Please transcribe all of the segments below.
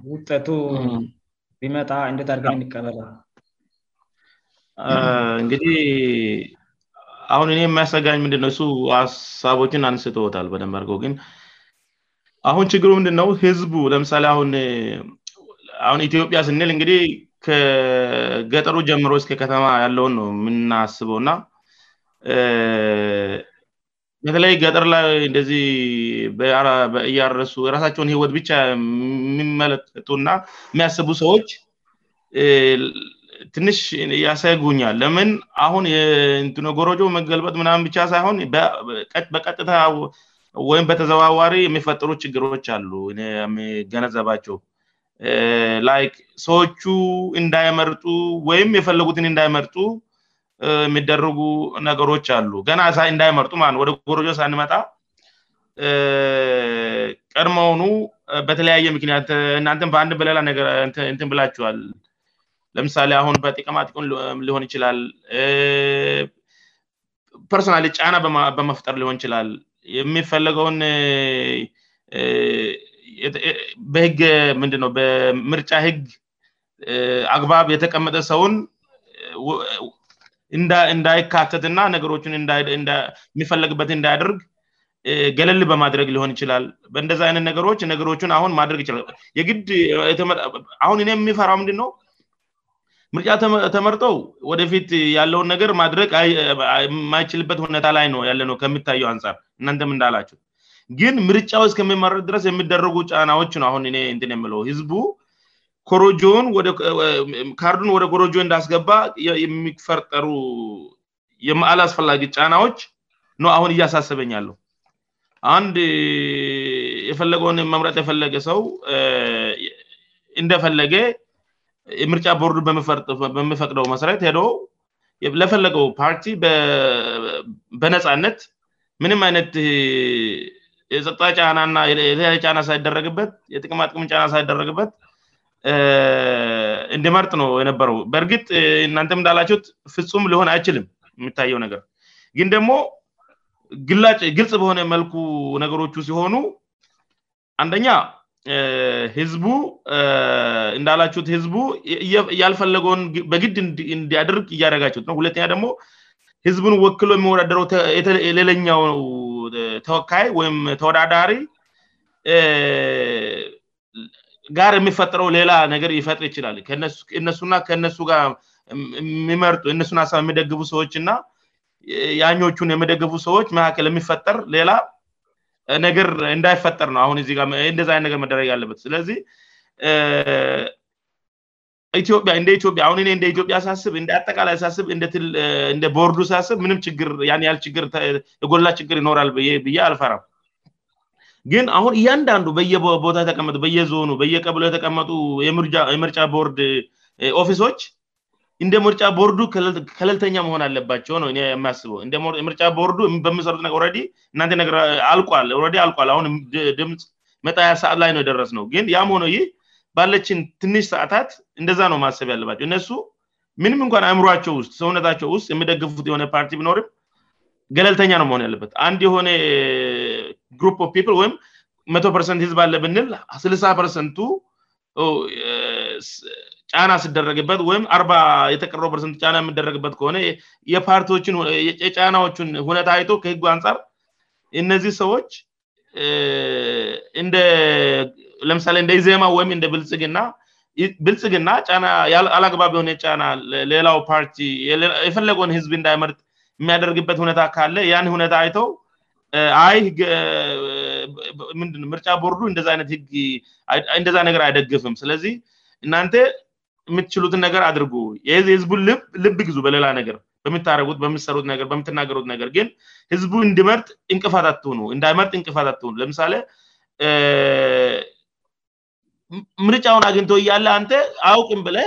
ንድነውጠቱ መጣ ቀበ እንግዲህ አሁን እኔ የማያሰጋኝ ምንድነው እሱ ሀሳቦችን አንስትወታል በደብአድርገውግን አሁን ችግሩ ምንድነው ህዝቡ ለምሳሌ ሁን ኢትዮጵያ ስንል እንግዲህ ከገጠሩ ጀምሮ ስከከተማ ያለውን ነው የምናስበውና በተለይ ገጠር ላይ እንደዚህ እያረሱ የራሳቸውን ህይወት ብቻ የሚመለከቱናየሚያስቡ ሰዎች ትንሽ ያሳይጉኛል ለምን አሁን የኢንትጎሮጆ መገልበጥ ምናን ብቻ ሳይሆን በቀጥታ ወይም በተዘዋዋሪ የሚፈጠሩ ችግሮች አሉ የሚገነዘባቸው ላይ ሰዎቹ እንዳይመርጡ ወይም የፈለጉትን እንዳይመርጡ የሚደረጉ ነገሮች አሉ ገና ሳ እንዳይመርጡ ማ ነ ወደ ጎረጆ ሳን መጣ ቀድመውኑ በተለያየ ምክንያት እናንትን በአንድ በሌላ ነእንትን ብላችኋል ለምሳሌ አሁን በጥቅማጥ ሊሆን ይችላል ፐርሶናልጫና በመፍጠር ሊሆን ይችላል የሚፈለገውን ምንድነው በምርጫ ህግ አግባብ የተቀመጠ ሰውን እንዳይካተትና ነገሮችን የሚፈለግበት እንዳያደርግ ገለል በማድረግ ሊሆን ይችላል በእንደዚህ አይነት ነገሮች ነገሮችን አሁን ማድረግ ይችላልየግድ አሁን ኔ የሚፈራው ምንድነው ምርጫ ተመርጠው ወደፊት ያለውን ነገር ማድረግ የማይችልበት ሁኔታ ላይ ነው ያለነው ከሚታየው አንፃር እናንም እንዳላቸው ግን ምርጫው እስከሚመረጥ ድረስ የሚደረጉ ጫናዎች ነ አሁን ኔ ን የምለው ህዝቡ ኮሮጆን ካርዱን ወደ ኮሮጆ እንዳስገባ የሚፈርጠሩ የመዓል አስፈላጊ ጫናዎች ነው አሁን እያሳስበኛለው አንድ የፈለገውን መምረጥ የፈለገ ሰው እንደፈለገ ምርጫ ቦርዱ በሚፈቅደው መሰረት ሄዶ ለፈለገው ፓርቲ በነፃነት ምንም አይነት የጸጣ ናና የተ ጫና ሳይደረግበት የጥቅማጥቅም ጫና ሳይደረግበት እንድ መርጥ ነው የነበረው በእርግጥ እናንተም እንዳላችሁት ፍጹም ሊሆን አይችልም የሚታየው ነገር ግን ደግሞ ግልጽ በሆነ መልኩ ነገሮቹ ሲሆኑ አንደኛ ህዝቡ እንዳላችሁት ህዝቡ እያልፈለገውንበግድ እንዲያድርግ እያደረጋችት ነ ሁለተኛ ደግሞ ህዝቡን ወክሎ የሚወዳደረው የተሌለኛው ተወካይ ወይም ተወዳዳሪ ጋር የሚፈጥረው ሌላ ነገር ይፈጥር ይችላል ነሱና ከነሱ ጋር የሚመርጡ እነሱን ሳብ የሚደግፉ ሰዎች እና ያኞቹን የመደግፉ ሰዎች መካከል የሚፈጠር ሌላ ነገር እንዳይፈጠር ነው አሁን እንደዚን ነገር መደረግ ያለበት ስለዚህ ኢትዮጵያ እንደ ኢትዮጵያ አሁን እንደ ኢትዮጵያ ሳስብ እአጠቃላይ ሳስብ እንደ ቦርዱ ሳሳስብ ምንም ል ችግር የጎላ ችግር ይኖራል ብዬ አልፈራም ግን አሁን እያንዳንዱ በየቦታ የተቀመጡ በየዞኑ በየቀብሎ የተቀመጡ የምርጫ ቦርድ ኦፊሶች እንደ ምርጫ ቦርዱ ከለልተኛ መሆን አለባቸው ነው የማያስበው ምርጫ ቦርዱ በሚሰሩት እናን አልረ አልቋል አሁን ድምፅ መጣያ ሰዓት ላይ ነው የደረስ ነው ግን ያም ሆነው ይህ ባለችን ትንሽ ሰአታት እንደዛ ነው ማሰብ አለባቸው እነሱ ምንም እንኳን አእምሯቸው ውስጥ ሰውነታቸው ውስጥ የሚደግፉት የሆነ ፓርቲ ቢኖርም ገለልተኛ ነው መሆን ያለበት አንድ የሆነ ሩፕ ፍ ፒፕል ወይም መቶ ፐርሰንት ህዝብ አለ ብንል ስልሳ ፐርሰንቱ uh, ጫና ስደረግበት ወይም አባ የተቀረ ርሰንት ጫና የምደረግበት ከሆነ ፓርቲየጫናዎችን ሁነታ አይቶ ከህጉ አንፃር እነዚህ ሰዎች uh, ለምሳሌ እንደ ዜማ ወይም እንደ ግናብልጽግና አላግባብ የሆነ ጫና ሌላው ፓርቲ የፈለገን ህዝብ እንዳይመርጥ የሚያደርግበት ሁነታ ካለ ያን ሁነታ አይተው አይምርጫ ቦርዱ ይነእንደዛ ነገር አይደግፍም ስለዚህ እናንተ የምትችሉትን ነገር አድርጉ ህዝቡን ልብ ጊዙ በሌላ ነገር በሚታረጉት በምሰሩት ነበምትናገሩት ነገር ግን ህዝቡ እንድመርጥ እንቅፋት እንዳይመርጥ እንቅፋት ነ ለምሳሌ ምርጫውን አግኝቶ እያለ አንተ አውቅም ብለ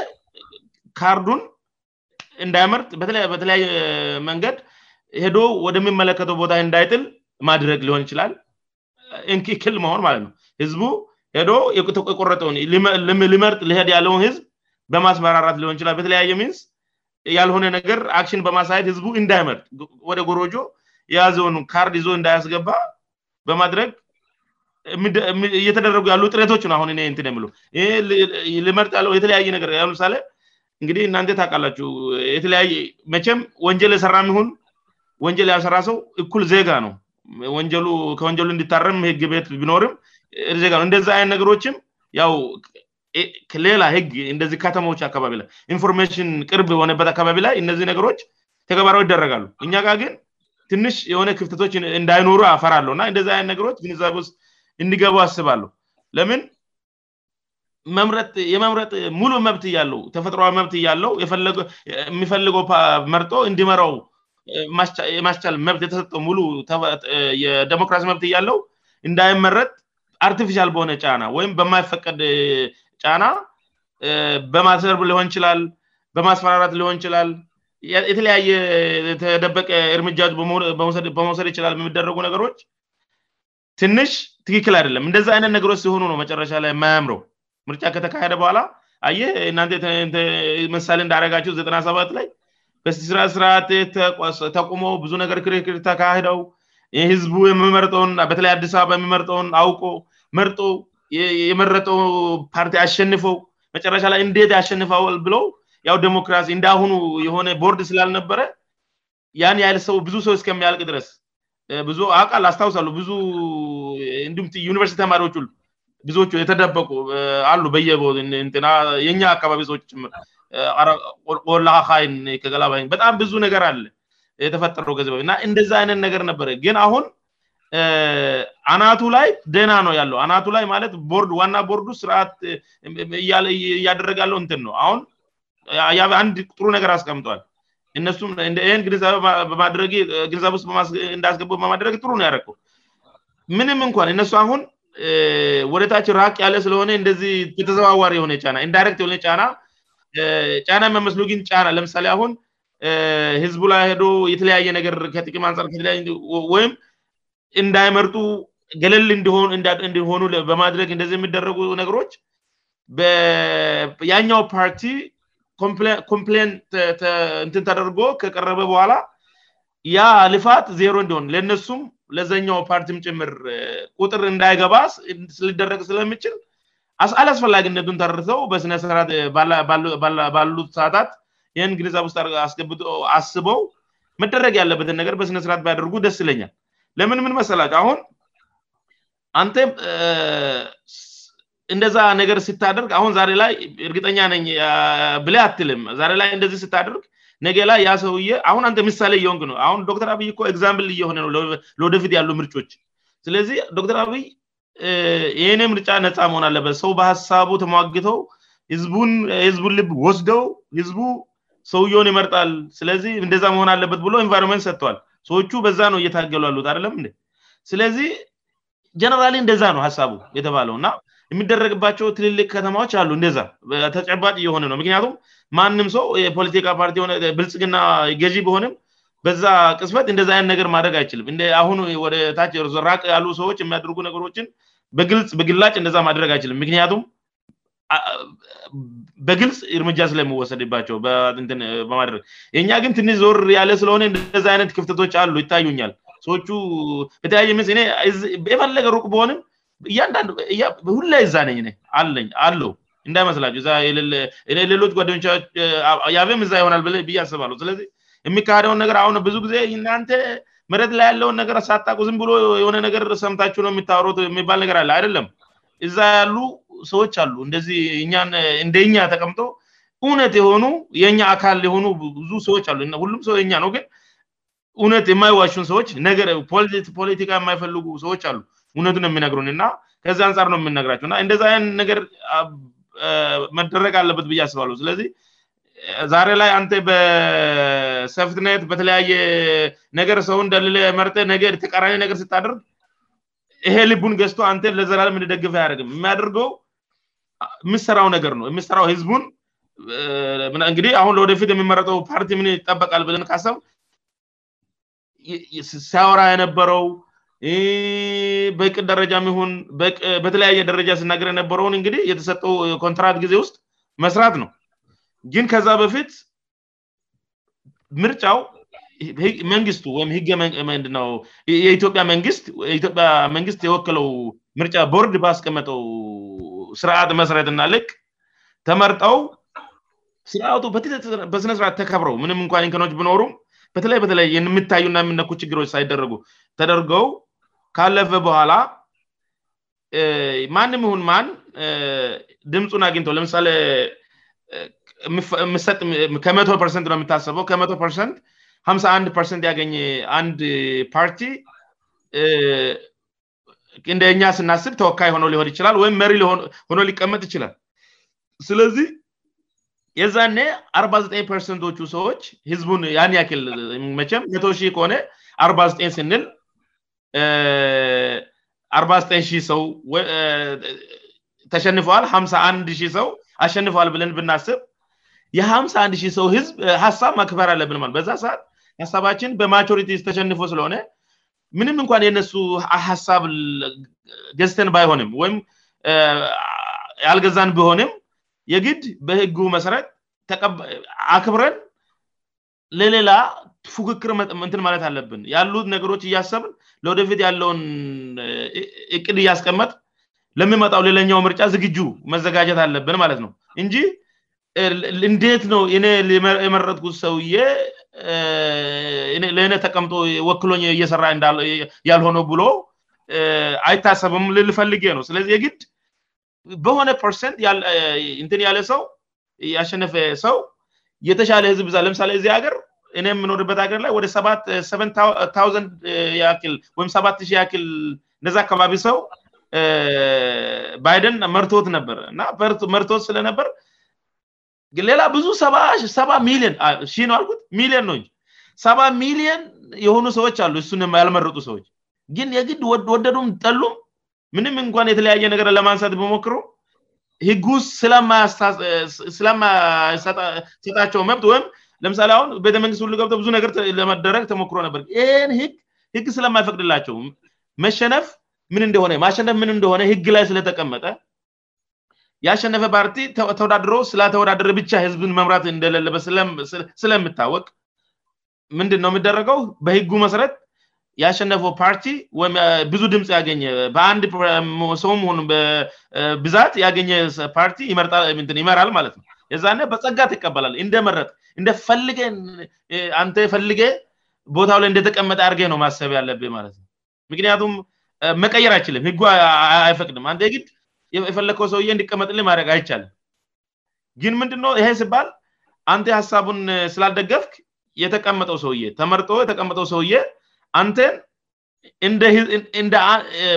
ካርዱን እንዳይመርጥ በተለያየ መንገድ ሄዶ ወደሚመለከተው ቦታ እንዳይጥል ማድረግ ሊሆን ይችላል ክል መሆን ማለት ነው ህዝቡ ሄዶ የቆረጠውን ሊመርጥ ልሄድ ያለውን ህዝብ በማስመራራት ሊሆን ይችላል በተለያየ ሚንስ ያልሆነ ነገር አክሽን በማሳየት ህዝቡ እንዳይመርጥ ወደ ጎሮጆ የያዘውን ካርድ ይዞ እንዳያስገባ በማድረግ እየተደረጉ ያሉ ጥሬቶች ነ አሁን ን የመየተለያሳ እንግዲህ እናንተ ታቃላችው የተለያየ መቼም ወንጀል የሰራሚሆን ወንጀል ያሰራ ሰው እኩል ዜጋ ነው ወንከወንጀሉ እንድታረም ህግ ቤት ቢኖርም ዜጋ ነው እንደዚህ አይን ነገሮችም ያው ሌላ ህግ እንደዚህ ከተሞች አካባቢ ላይ ኢንፎርሜሽን ቅርብ የሆነበት አካባቢ ላይ እነዚህ ነገሮች ተገባራው ይደረጋሉ እኛ ጋ ግን ትንሽ የሆነ ክፍተቶች እንዳይኖሩ አፈራለው እና እንደዚህ አይን ነገሮች ብኒዛቤ ውስጥ እንዲገቡው አስባሉምን መምጥ የመምረጥ ሙሉ መብት እያለው ተፈጥሯዊ መብት እያለው የሚፈልገውመርጦ እንዲመራው ማስቻል መብት የተሰጠው ሙሉ የዲሞክራሲ መብት እያለው እንዳይመረጥ አርትፊሻል በሆነ ጫና ወይም በማይፈቀድ ጫና በማስርብ ሊሆን ይችላል በማስፈራራት ሊሆን ይችላል የተለያየ ተደበቀ እርምጃች በመውሰድ ይችላል የሚደረጉ ነገሮች ትንሽ ትክክል አይደለም እንደዚ አይነት ነገሮች ሲሆኑ ነው መጨረሻ ላይ ማያምረው ምርጫ ከተካሄደ በኋላ አየ እናንተ ምሳሌ እንዳደረጋቸው ዘጠና ሰባት ላይ በስርዓተቁመው ብዙ ነገር ክክር ተካሄደው ህዝቡ የምመርጠውን በተለይ አዲስ አበባ የሚመርጠውን አውቆ መርጦ የመረጠው ፓርቲ አሸንፈው መጨረሻ ላይ እንዴት ያሸንፈዋል ብለው ያ ዴሞክራሲ እንደሁኑ የሆነ ቦርድ ስላልነበረ ያን ያይል ሰው ብዙ ሰው እስከሚያልቅ ድረስ ብዙ አቃል አስታውሳሉ ብዙእንዲሁም ዩኒቨርሲቲ ተማሪዎች ብዙዎች የተደበቁ አሉ በየቦ የኛ አካባቢ ሰዎ ጭምር ቆላካይን ገላባ በጣም ብዙ ነገር አለ የተፈጠረው ገዚእና እንደዛ አይነት ነገር ነበረ ግን አሁን አናቱ ላይ ደና ነው ያለው አናቱ ላይ ማለት ዋና ቦርዱ ስርዓት እያደረጋለው እንትን ነው አሁንአንድ ጥሩ ነገር አስቀምጠዋል እነሱምን ግግንዛቤ ጥ እንዳስገቡ በማድረጊ ጥሩ ነው ያደረቁው ምንም እንኳን እነሱ አን ወደታችን ራሃቅ ያለ ስለሆነ እንደዚህ የተዘዋዋሪ የሆነ ጫናንዳይክት የሆነ ጫና ጫና የሚመስሉ ግን ጫና ለምሳሌ አሁን ህዝቡ ላይ ሄዶ የተለያየ ነገር ከጥቅም አንጻርለወይም እንዳይመርጡ ገለል እንዲሆኑበማድረግ ንደዚ የሚደረጉ ነገሮች ያኛው ፓርቲ ኮምፕሌን እንትን ተደርጎ ከቀረበ በኋላ ያ ልፋት ዜሮ እንዲሆን ለነሱም ለዘኛው ፓርቲም ጭምር ቁጥር እንዳይገባ ስልደረግ ስለምችል አልአስፈላጊነቱን ተረርሰው በነ ባሉት ሰዓታት ይህን ግንዛብ ውስጥ አስገብጠ አስበው መደረግ ያለበትን ነገር በስነስርዓት ቢያደርጉ ደስ ይለኛል ለምን ምን መስላት አሁን አንተም እንደዛ ነገር ስታደርግ አሁን ዛሬ ላይ እርግጠኛ ነኝ ብላ አትልም ዛሬ ላይ እንደዚህ ስታደርግ ነገ ላይ ያ ሰውዬ አሁን አንተ ምሳሌ የወን ነው አሁን ዶክተር አብይ እ ኤግዛምፕል እየሆነ ለወደፊት ያሉ ምርጮች ስለዚህ ዶክተር አብይ ይኔ ምርጫ ነፃ መሆን አለበት ሰው በሀሳቡ ተሟግተው ዝቡ ህዝቡን ልብ ወስደው ህዝቡ ሰውየሆን ይመርጣል ስለዚህ እንደዛ መሆን አለበት ብሎ ኤንቫይሮንመንት ሰጥተዋል ሰዎቹ በዛ ነው እየታገሉሉት አደለም ስለዚህ ጀነራል እንደዛ ነው ሀሳቡ የተባለውእና የሚደረግባቸው ትልልቅ ከተማዎች አሉ እንደዛ ተጨባጭ እየሆነ ነው ምክንያቱም ማንም ሰው የፖለቲካ ፓርቲ ሆነ ብልጽግና ገዢ በሆንም በዛ ቅስበት እንደዛ አይነት ነገር ማድረግ አይችልም አሁን ወደታችራቅ ያሉ ሰዎች የሚያደርጉ ነገሮችን በግላጭ እንደዛ ማድረግ አይችልም ምክንያቱምበግልጽ እርምጃ ስለሚወሰድባቸው በማድረግ እኛ ግን ትንሽ ዞር ያለ ስለሆነ እንደዛ አይነት ክፍተቶች አሉ ይታዩኛል ሰዎቹ በተለያየ የፈለገ ሩቅ በሆንም እሁላ ዛ ነ ለ አለው እንዳይመስላቸው የሌሎች ጓደኞቻች ያብም እዛ ይሆናልይ ብዬ አስባሉ ስለዚህ የሚካሄደውን ነገር አሁነ ብዙ ጊዜ ናንተ መረት ላይ ያለውን ነገር ሳጣቁ ዝም ብሎ የሆነ ነገር ሰምታቸው ነ የሚታወሩ የሚባል ነገር አ አይደለም እዛ ያሉ ሰዎች አሉ እደዚህ እንደኛ ተቀምጦ እውነት የሆኑ የኛ አካል የሆኑ ብዙ ሰዎች አሉሁሉም ሰው ኛ ነው ግን እውነት የማይዋሹን ሰዎች ነገር ፖለቲካ የማይፈልጉ ሰዎች አሉ እውነቱን የሚነግሩን እና ከዚህ አንፃር ነው የሚነግራቸውእና እንደዛን ነገር መደረግ አለበት ብዬ አስባሉ ስለዚህ ዛሬ ላይ አን በሰፍትነት በተለያየ ነገር ሰውን ደሌላ መርጠ ነገ ተቀራኒ ነገር ስታደርግ ይሄ ልቡን ገዝቶ አን ለዘራለ እንደግፈ አደርግም የሚያደርገው የምሰራው ነገር ነው የሚስራው ህዝቡንእንግዲህ አሁን ለወደፊት የሚመረጠው ፓርቲ ምን ይጠበቃል ብለን ካሰብ ሲያወራ የነበረው በቅ ደረጃ ሁን በተለያየ ደረጃ ሲናገር የነበረውን እንግዲህ የተሰጠው ኮንትራት ጊዜ ውስጥ መስራት ነው ግን ከዛ በፊት ምርጫው መንግስቱ ወይም ህገንነው የኢትዮጵያ መንግ የኢትዮጵያ መንግስት የወክለው ምርጫ ቦርድ በአስቀመጠው ስርዓት መስረትና ልቅ ተመርጠው ስርቱ በበስነስርዓት ተከብረው ምንም እንኳን ከኖች ብኖሩም በተለይ በተለያየ የምታዩእና የምነኩ ችግሮች ሳይደረጉ ተደርገው ካለፈ በኋላ ማንም ሁን ማን ድምፁን አግኝቶ ለምሳሌ ከመቶ ርሰንት ነ የምታሰፈው ከመቶርት 5አ ርሰንት ያገኝ አንድ ፓርቲ እንደኛ ስናስብ ተወካይ ሆነ ሊሆን ይችላል ወይም መሪ ሆኖ ሊቀመጥ ይችላል ስለዚህ የዛኔ አ9ጠፐርሰንቶቹ ሰዎች ህዝቡን ያን ያክል መቸም 1ቶሺህ ከሆነ አ9ጠ ስንል 49 ሰው ተሸንፈዋል 51ን ሰው አሸንፈዋል ብለን ብናስብ የ5ም1ን ሰው ህዝብ ሀሳብ መክበር አለብን በዛ ሰዓት ሀሳባችን በማጆሪቲዝ ተሸንፎ ስለሆነ ምንም እንኳን የነሱ ሀሳብ ገዝተን ባይሆንም ወይም አልገዛን ብሆንም የግድ በህጉ መሰረት አክብረን ለሌላ ፉክክርእንትን ማለት አለብን ያሉት ነገሮች እያሰብን ለወደፊት ያለውን እቅድ እያስቀመጥ ለሚመጣው ሌለኛው ምርጫ ዝግጁ መዘጋጀት አለብን ማለት ነው እንጂ እንደት ነው እኔ የመረጥኩት ሰውዬ ለእነ ተቀምጦ ወክሎኝ እየሰራ ያልሆኑ ብሎ አይታሰብም ልልፈልጌ ነው ስለዚህየግድ በሆነ ርንት ን ያለ ሰው ያሸነፈ ሰው የተሻለ ህዝብ ብዛ ለምሳሌ እዚህ ሀገር እኔ የምኖድበት ሀገር ላይ ወደ ሰትሰንታውዘንድ ል ወይም ሰባት ክል እንደዚ አካባቢ ሰው ባይደን መርቶት ነበር እና መርቶት ስለነበር ሌላ ብዙ ሰባ ሚሊዮን ነው አልኩት ሚሊዮን ነውእ ሰባ ሚሊዮን የሆኑ ሰዎች አሉ እሱን ያልመረጡ ሰዎች ግን የግድ ወደዱም ጠሉም ምንም እንኳን የተለያየ ነገር ለማንሳት ብሞክሮ ህግ ውስጥ ስለማያሰጣቸው መብት ወይም ለምሳሌ አሁን ቤተ መንግስት ሁሉ ገብቶ ብዙ ነገር ለመደረግ ተሞክሮ ነበር ይህን ህግ ስለማይፈቅድላቸው መሸነፍ ምንንደነ ማሸነፍ ምን እንደሆነ ህግ ላይ ስለተቀመጠ ያሸነፈ ፓርቲ ተወዳድሮ ስለተወዳደረ ብቻ ህዝብን መምራት እንደለለበ ስለምታወቅ ምንድንነ የሚደረገው በህጉ መሰረት ያሸነፈው ፓርቲ ወይም ብዙ ድምፅ ያገኘ በአንድ ሰውሆኑብዛት ያገኘ ፓርቲ ይመራል ማለትነው የዛ በጸጋት ይቀበላል እንደመረጥ እንደ ፈልገ ቦታው ላይ እንደተቀመጠ አርገ ነው ማሰቢያ አለብ ማለትነው ምክንያቱም መቀየር አይችልም ህጉ አይፈቅድም አግ የፈለግከው ሰውዬ እንዲቀመጥል ማድግ አይቻለም ግን ምንድ ይሄ ስባል አንተ ሀሳቡን ስላልደገፍ የተቀመጠው ሰውየተመርጦ የተቀመጠው ሰውየ አንቴን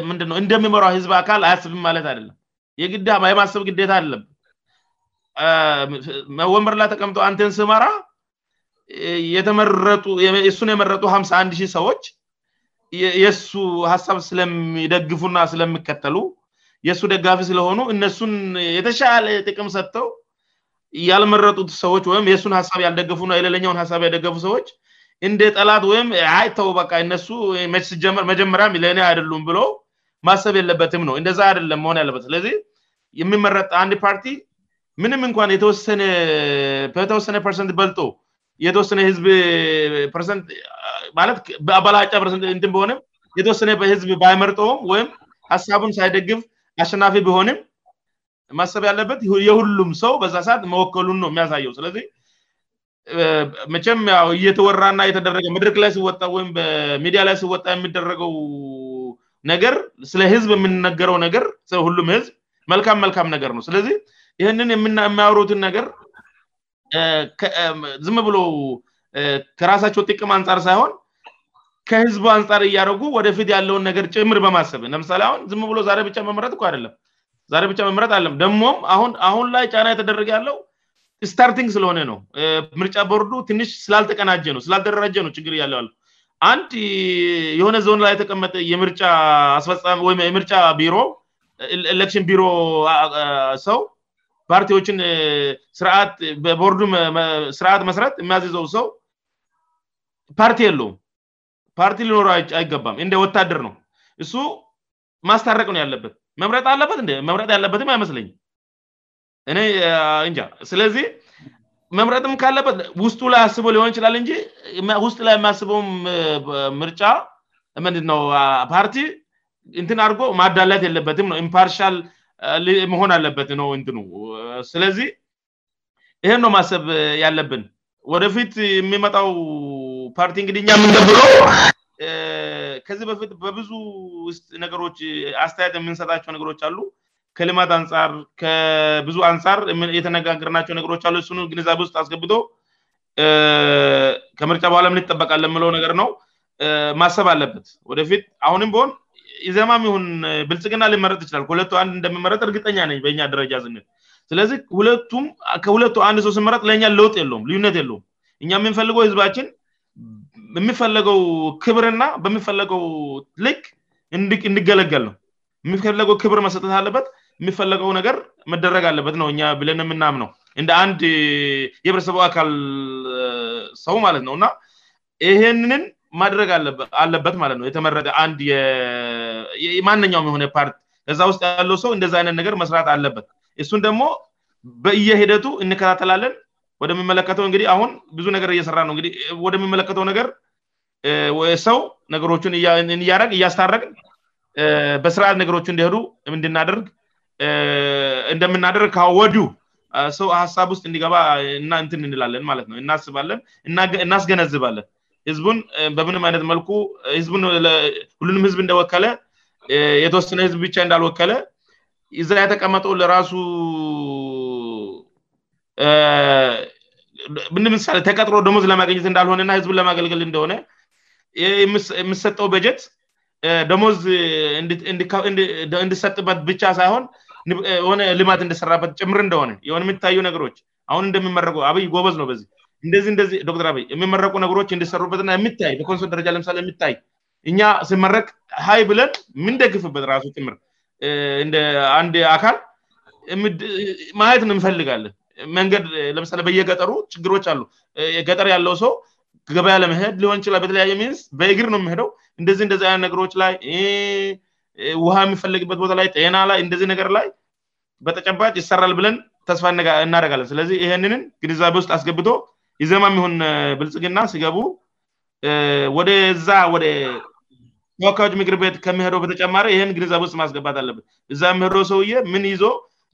ምንድነው እንደሚመራ ህዝብ አካል አያስብም ማለት አደለም የማሰብ ግዴታ አለብን ወበርላ ተቀምጠ አንቴን ስመራ እሱን የመረጡ ሀምሳ አንድ ሺህ ሰዎች የሱ ሀሳብ ስለሚደግፉእና ስለሚከተሉ የእሱ ደጋፊ ስለሆኑ እነሱን የተሻለ ጥቅም ሰጥተው ያልመረጡት ሰዎች ወይም የሱን ሀሳብ ያልደገፉና የሌለኛውን ሀሳብ ያደገፉ ሰዎች እንደ ጠላት ወይም አይተው በቃ እነሱ መጀመሪያ ለእኔ አይደሉም ብሎ ማሰብ የለበትም ነው እንደዛ አይደለም ሆን ያለበት ስለዚህ የሚመረጥ አንድ ፓርቲ ምንም እንኳን በተወሰነ ፐርሰንት በልጦ የተወሰነ ህዝብርሰማለ አባላጫ ርሰንት በሆንም የተወሰነ ህዝብ ባይመርጦውም ወይም ሀሳቡን ሳይደግፍ አሸናፊ ቢሆንም ማሰብ ያለበት የሁሉም ሰው በዛ ሰዓት መወከሉን ነው የሚያሳየው ስለ መቸም እየተወራና የተደረገ መድረክ ላይ ሲወጣ ወይም በሚዲያ ላይ ሲወጣ የሚደረገው ነገር ስለ ህዝብ የምንነገረው ነገር ሁሉም ህዝብ መልካም መልካም ነገር ነው ስለዚህ ይህንን የሚያውሩትን ነገር ዝም ብሎ ከራሳቸው ጥቅም አንጻር ሳይሆን ከህዝቡ አንፃር እያደረጉ ወደፊት ያለውን ነገር ጭምር በማሰብ ለምሳሌ አሁን ም ብሎ ዛ ብ መመረጥ እአደለም ዛ ብቻ መመረጥ አለም ደግሞም አሁን ላይ ጫና የተደረገ ያለው ስታርቲንግ ስለሆነ ነው ምርጫ ቦርዱ ትንሽ ስላልተቀናጀ ነው ስላልተደራጀ ነው ችግር እያለለ አንድ የሆነ ዞን ላይ የተቀመጠ ወይየምርጫ ቢሮ ኤሌክሽን ቢሮ ሰው ፓርቲዎችን በር ስርዓት መስረት የሚያዝዘው ሰው ፓርቲ የለውም ፓርቲ ሊኖሩ አይገባም እንደ ወታደር ነው እሱ ማስታረቅ ነው ያለበት መምረጥ አለበት መምረጥ ያለበትም አይመስለኝ እ እንጃ ስለዚህ መምረጥም ካለበት ውስጡ ላይ አስበው ሊሆን ይችላል እንጂ ውስጡ ላይ የሚያስበው ምርጫ ምንድነው ፓርቲ እንትን አርጎ ማዳለት የለበትም ነው ምፓርል መሆን አለበት ነው ት ስለዚህ ይህን ነው ማሰብ ያለብን ወደፊት የሚመጣው ፓርቲ እንግኛ ምንደ ከዚህ በፊት በብዙ ውስጥ ነገሮች አስተያየት የምንሰጣቸው ነገሮች አሉ ከልማት አንጻር ከብዙ አንፃር የተነጋገርናቸው ነገሮች አሉ ሱ ግንዛቤ ውስጥ አስገብቶ ከምርጫ በኋላም ይጠበቃል የምለው ነገር ነው ማሰብ አለበት ወደፊት አሁንም በሆን ዜማም ሁን ብልጽግና ሊመረጥ ይችላል ከሁለቱ አንድ እንደሚመረጥ እርግጠኛ ነ በኛ ደረጃ ስንል ስለዚህ ሁለቱም ከሁለቱ አንድ ሰስት መረጥ ለእኛ ለውጥ የለም ልዩነት የለውም እኛ የሚፈልገው ህዝባችን የሚፈለገው ክብርና በሚፈለገው ልክ እንድገለገል ነው የሚፈለገው ክብር መሰጠት አለበት የሚፈለገው ነገር መደረግ አለበት ነው እኛ ብለን የምናም ነው እንደ አንድ የህብረተሰቡ አካል ሰው ማለት ነው እና ይህንን ማድረግ አለበት ማለት ነው የተመረጠንድ ማነኛውም የሆነ ፓርት ከዛ ውስጥ ያለው ሰው እንደዚ አይነት ነገር መስራት አለበት እሱን ደግሞ በየሂደቱ እንከታተላለን ወደሚመለከተው እንግዲህ አሁን ብዙ ነገር እየሰራ ነው ወደሚመለከተው ነገር ሰው ነገሮችን ያረግ እያስታረቅ በስርአል ነገሮች እንደሄዱ ንድናደርግ እንደምናደርግ ወዲ ሰው ሀሳብ ውስጥ እንዲገባ እንትን እንላለን ማለት ነውእናስባለን እናስገነዝባለን ህዝቡን በምንም አይነት መልኩ ሁሉንም ህዝብ እንደወከለ የተወሰነ ህዝብ ብቻ እንዳልወከለ ዛራተቀመጠው ለራሱ ንምሳሌ ተቀጥሮ ደሞዝ ለማገኘት እንዳልሆነ እና ህዝቡን ለማገልገል እንደሆነ የምሰጠው በጀት ደሞዝ እንድሰጥበት ብቻ ሳይሆን የሆነ ልማት እንደሰራበት ጭምር እንደሆነ ሆነ የሚታዩ ነገሮች አሁን እንደሚመረቁ አብይ ጎበዝ ነው በዚህ እንደዚህህ ዶክተር አይ የሚመረቁ ነገሮች እንድሰሩበትእና የምታይ በኮንሶል ደረጃ ለምሳ የምታይ እኛ ስመረቅ ሀይ ብለን ምንደግፍበት ራሱ ጭምር እንደአንድ አካል ማየት እንፈልጋለን መንገድ ለምሳሌ በየገጠሩ ችግሮች አሉ ገጠር ያለው ሰው ገበያ ለመህድ ሊሆን ይችላል በተለያዩ ሚንስ በእግር ነው የመሄደው እንደዚህ እንደዚ አ ነገሮች ላይ ውሃ የሚፈለግበት ቦታ ላይ ጤና እንደዚህ ነገር ላይ በተጨባጭ ይሰራል ብለን ተስፋ እናደረጋለን ስለዚህ ይሄንንን ግንዛቤ ውስጥ አስገብቶ ይዘማ የሚሆን ብልፅግና ሲገቡ ወደዛ ወደ ተዋካዮች ምክር ቤት ከመሄደው በተጨማሪ ይህን ግንዛቤ ውስጥ ማስገባት አለብን እዛ ምሄዶው ሰውዬ ምን ይዞ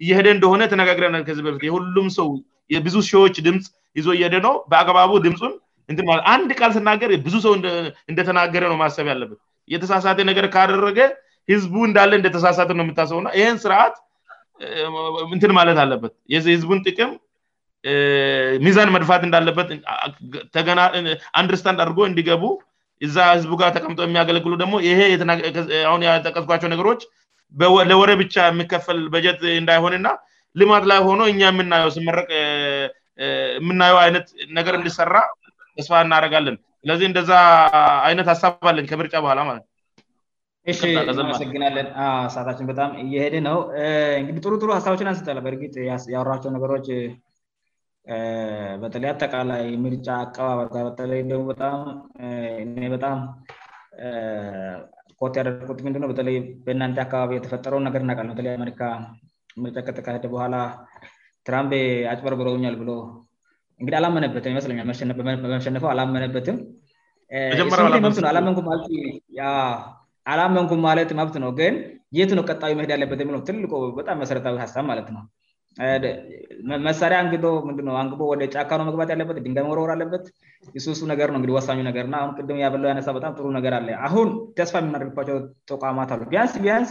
እየሄደ እንደሆነ ተነጋግረ ከዚህ በፊት የሁሉም ሰው የብዙ ሺዎች ድምፅ ይዞ እየሄደነው በአቅባቡ ድምፁን አንድ ቃል ስናገርብዙ ሰው እንደተናገረ ነው ማሰብ ያለብን የተሳሳተ ነገር ካደረገ ህዝቡ እንዳለን እንደተሳሳት ው የምታስቡ እና ይህን ስርዓት እንትን ማለት አለበት ህዝቡን ጥቅም ሚዛን መድፋት እንዳለበት አንድርስታንድ አድርጎ እንዲገቡ እዛ ህዝቡ ጋር ተቀምጦ የሚያገለግሉ ደግሞ ይሄ ሁ የጠቀዝጓቸው ነገሮች ለወረ ብቻ የሚከፈል በጀት እንዳይሆንና ልማት ላይ ሆነው እኛ የምናየው መቅየምናየው አይነት ነገር እንድሰራ ተስፋ እናደረጋለን ስለዚህ እንደዛ አይነት አሳባለን ከምርጫ በኋላ ማለት ነው ይሺአመሰግናለን ሰዓታችን በጣም እየሄደ ነው እንግዲ ጥሩጥሩ ሀሳቦችን አንስተል በእርጊጥ ያወራቸው ነገሮች በተለይ አጠቃላይ ምርጫ አቀባበር ጋር በተለይ ደግ በጣም እ በጣም ኮት ያደርትንድ በተለይ በእናን አካባቢ የተፈጠረው ነገር እናውቃለ በተይአ ምርጫ ከተካሄደ በኋላ ትራምፕ አጭበርብረውኛል ብሎ እንግዲ አላመነበትም ይመስለኛ በመሸነፈው አላመነበትም ምት ነ አላመንኩ አላ መንኩ ማለት መብት ነው ግን ይት ነው ቀጣዊ መሄድ ያለበት የሚ ልበጣም መሰረታዊ ሀሳብ ማለት ነው መሳሪያ አንግ አንግቦ ወደ ጫካኖ መግባት ያለበት ድንጋ መወወር አለበት ሱሱ ነገርነውዲሳ ገርእሁ ቅም ያበለው አነሳበጣም ጥሩ ነገር አለ አሁን ተስፋ የሚናደረግባቸው ተቋማት አሉ ቢያንስ ቢያንስ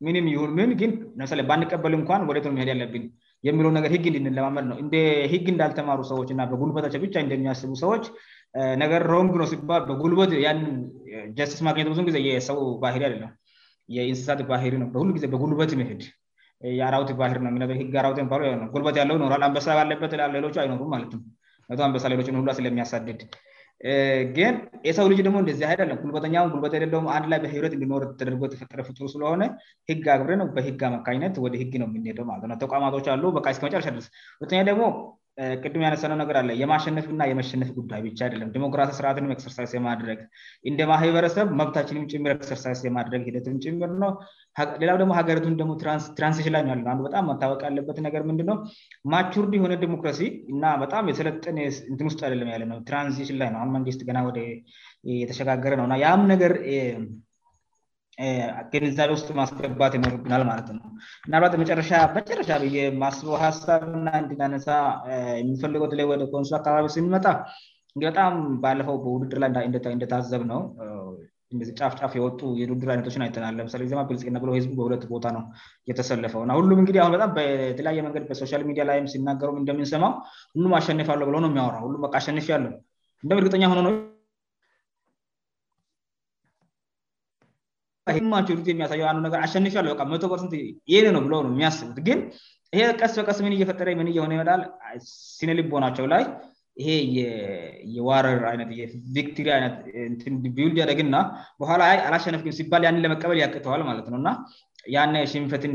ምን ን ምንግን ለምሳሌ ንቀበል እኳን ወት ሄድያለብ የሚለው ግ እንድንለማመድነውግ እንዳልተማሩ ሰችና በጉበቸው ብቻ ንደሚያስቡ ሰዎች ነገር ንግ ነው ሲባበጉልበት ስትስ ማግኘ ብዙ ጊዜ ሰው ባ አለ የእንስሳት ባ ነው በሁሉ ጊዜ በጉልበት ሄድ የአራውቲ ባር ነየህግ አራ ጉልበት ያለው ኖራል አንበሳ ባለበት ሌሎቹ አይኖሩም ማለት ነው ንበሳ ሌሎች ሁ ስለሚያሳድድ ግን የሰው ልጅ ደግሞ እንደዚ አሄዳለ ጉልበተኛን ጉልበት አይደለው አንድ ላይ በህረት እንኖር ተደርጎ የተፈጠረ ፍጥር ስለሆነ ህግ አግብሬነው በህግ አመካኝነት ወደ ህግ ነው የሚሄደው ተቋማቶች አሉ በ ስከመጫርሻደስ ሁተኛ ደግሞ ቅድም ያነሳ ነው ነገር አለ የማሸነፍእና የመሸነፍ ጉዳይ ብቻ አደለም ዲሞክራሲ ስርዓትን ክሰርሳይዝ የማድረግ እንደ ማህበረሰብ መብታችንም ጭምር ክሰርሳይዝ የማድረግ ሂደት ጭምር ነው ሌላ ደግሞ ሀገሪቱን ደግሞትራንዚሽን ላይውያዱ በጣም መታወቅ ያለበት ነገር ምንድነው ማቸርድ የሆነ ዲሞክራሲ እና በጣም የሰለጠ ን ስጥ ደለም ያለነው ትራንዚሽን ላይነውአሁ መንግስት ገና ወደ የተሸጋገረ ነውእና ያም ነገር ገንዛል ውስጥ ማስገባት ይኖርግናል ማለት ነው ምናባት መጨረሻ ማስበ ሀሳብና እንዲናነሳ የሚፈልገውንሱ አካባቢ ስንመጣ በጣም ባለፈው በውድድርላይእንደታዘብ ነው ጫፍጫፍ የወጡ የዱድር አይነቶችን አይናል ለምሳሌልናብዝ ሁለ ቦታ ነው እየተሰለፈው ሁሉም እዲህ በጣም ተለያየ መንገድ በሶሻል ሚዲያ ላይ ሲናገሩ እንደምንሰማው ሁሉም አሸንፋለው ብለ የሚያውራሁም አሸንሽ ያለው እንደ እርግጠኛ ሆኖ ነው ማቸው የሚያሳየውአንዱ ነር አሸንፊለ መቶ ርስንት ይ ነው ብ ው የሚያስቡት ግን ይሄ ቀስ በቀስ ምን እየፈጠረ ምን እየሆነ ይመል ሲነልቦናቸው ላይ ይሄ የዋረርነክትሪነቢውልድ ያደግና በኋላ አላሸንፍ ሲባል ያን ለመቀበል ያቅተዋል ማለት ነውእና ያን ሽንፈትን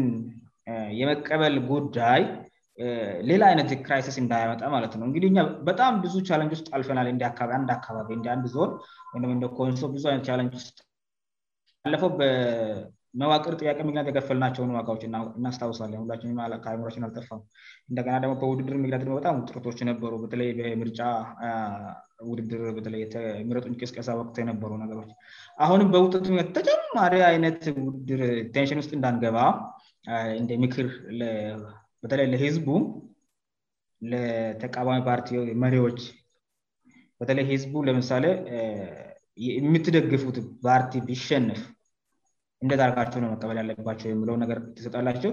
የመቀበል ጉዳይ ሌላ አይነት ክራይሲስ እንዳያመጠ ማለት ነው እንግዲ በጣም ብዙ ቻለንጅ ውስጥ አልፈናልንድ አካባቢንድ ዞን ወይደ እንደኮንሶ ብዙ አነት ቻንጅ ውስጥ ባለፈው በመዋቅር ጥያቄ ምግንያት የከፈልናቸውን ዋጋዎች እናስታውሳለን ሁላንራችን አልጠፋም እንደና ደግሞ በውድድር ምግያት ግሞ በጣም ውጥረቶች ነበሩ በተለይ ምርጫውድድርተ ምረጡ ቅስቀሳ ወቅት ነበሩ ነገሮች አሁንም በውጥቱ ተጨማሪ አይነት ውድድር ቴንሽን ውስጥ እንዳንገባ እንደ ምክርበተለይ ለህዝቡ ለተቃባሚ ፓርቲ መሪዎች በተለይ ህዝቡ ለምሳሌ የሚትደግፉት ፓርቲ ቢሸንፍ እንደትደርጋቸው ነው መቀበል ያለባቸው የለው ነገር ትሰጣላቸው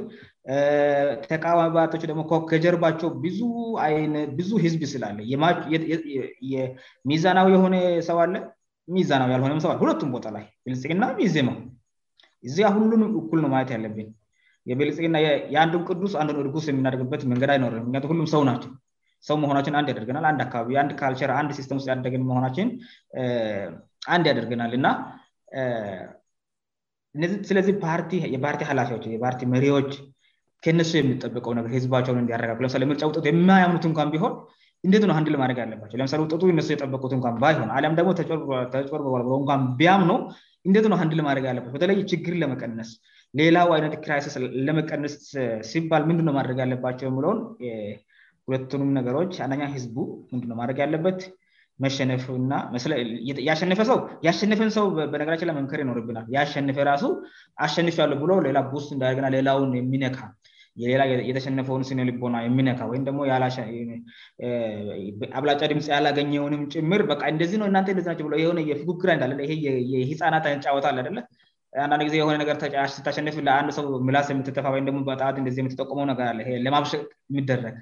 ተቃዋሚ በቶች ደግሞ ከጀርባቸው ብዙብዙ ህዝብ ስላለ ሚዛናዊ የሆነ ሰው አለ ሚዛናዊ ያልሆነም ሰ ሁለቱም ቦታ ላይ ቤልጽቅናዜመው እዚያ ሁሉንም እኩል ነው ማየት ያለብን ልና የአንዱ ቅዱስ አንዱ ርጉስ የሚናደርግበት መንገድአይኖረሁ ሰውናቸንሰው ሆናችንአንድ ያደርገናል አንድ አካባቢን ካልቸንድ ሲስስጥ ያደገን ሆናችን አንድ ያደርገናል እና ዚስለዚህ የፓርቲ ሀላፊዎች የፓርቲ መሪዎች ከነሱ የሚጠበቀው ነ ህዝባቸውን እንዲያረጋግ ለምሌ ምርጫ ውጠቱ የሚያምኑት እንኳን ቢሆን እንደት ነ አንድ ልማድግ ያለባቸው ለምሳሌ ውጠ እነሱ የጠበቁትእንኳን ባይሆን አያም ደግሞ ተር በልበ እኳን ቢያምኖ እንደት አንድ ልማድግ ያለባ በተለይ ችግር ለመቀነስ ሌላው አይነት ክራይሲስ ለመቀነስ ሲባል ምንድ ማድረግ ያለባቸው የለን ሁለቱንም ነገሮች አነኛ ህዝቡ ምንድ ማድረግ ያለበት መሸነፍና ያሸነፈ ሰው ያሸንፈን ሰው በነገራችን ላመክር ይኖርብናል ያሸንፈ ራሱ አሸን ለ ብ ሌላ ስ እንዳደገና ሌላውን የሚነካ ሌላየተሸነፈውን ሲልቦና የሚነካ ወይም ደሞ አብላጫ ድምጽ ያላገኘውንም ጭምር ቸጉግራሂፃናት ተጫወታአለ አንዳንድ ጊዜ የሆነ ታሸንፍ ለአን ሰው ላስ የምፋወይጠመለማብሸጥ የሚደረግ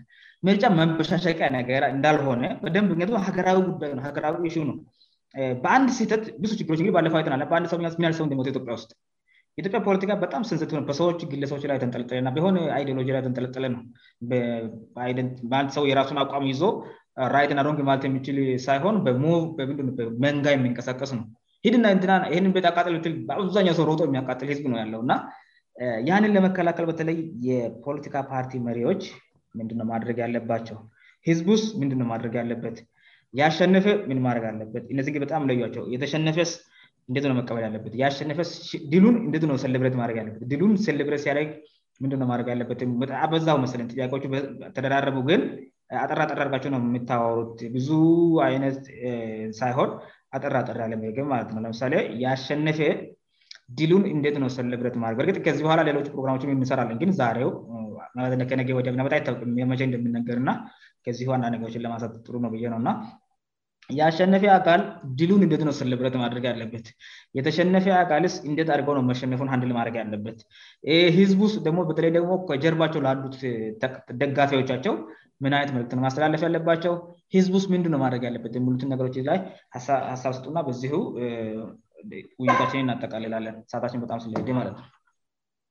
ምርጫ መበሻሻ ቀናገራ እንዳልሆነ በደንብ ሀገራዊ ጉዳይ ነውገራዊ ነው በአንድ ህተት ብዙ ችሮችለይሰውየሚያሰውኢትዮጵያ ውስጥ ኢትዮጵያፖለቲካበጣም ስንሰ በሰዎች ግለሰቦች ላ ንጠለጠለሆነ አዲሎጂላተንጠለጠለነውሰው የራሱን አቋም ይዞ ራይትና ንጌ ማለ የሚችል ሳይሆን በመንጋ የሚንቀሳቀስ ነው ቃበአብዛኛውሰውሮጦ የሚያቃጥዝብ ነው ያለውእና ያህንን ለመከላከል በተለይ የፖለቲካ ፓርቲ መሪዎች ምንድ ማድረግ ያለባቸው ህዝብስ ምንድ ማድረግ ያለበት ያሸነፈ ምን ማድረግ አለበት እነዚህበጣም ለቸው የተሸነፈስ እንመቀበል ያለበትነን ልብትድን ልብ ንድ ለበትበዛ መስ ጥያቄዎ ተደራረቡ ግን አጠራጠራ እርጋቸውው የምታወሩት ብዙ አይነት ሳይሆን አጠራ አጠራ ለመገብ ማለት ነው ለምሳሌ ያሸነፈ ድሉን እንደት ነ ልብረት ማበርጥ ከዚህ በኋላ ሌሎ ፕሮራሞች እንሰራለን ግን ዛሬው ማለት ከነገ ወናበጣ ርመ እንደምነገርእና ከዚ አንዳንድ ነገሮችን ለማሳጥሩነው ነውእና የሸነፈ አካል ድሉን እንደት ነው ስልብረት ማድረግ ያለበት የተሸነፈ አካልስ እንደት አድርገው ነው መሸነፉን አንድል ማድረግ ያለበት ህዝብስጥ ደሞ በተለይ ደግሞ ከጀርባቸው ላሉት ደጋፊዎቻቸው ምን አይነት መልክት ነው ማስተላለፍ ያለባቸው ህዝብ ስጥ ምድነ ማድረግ ያለበት ሉት ነገሮች ላይ ሀሳብ ስጡእና በዚሁ ውይታችን እናጠቃልላለን ሰችን በጣም ስለሄደ ማለት ነው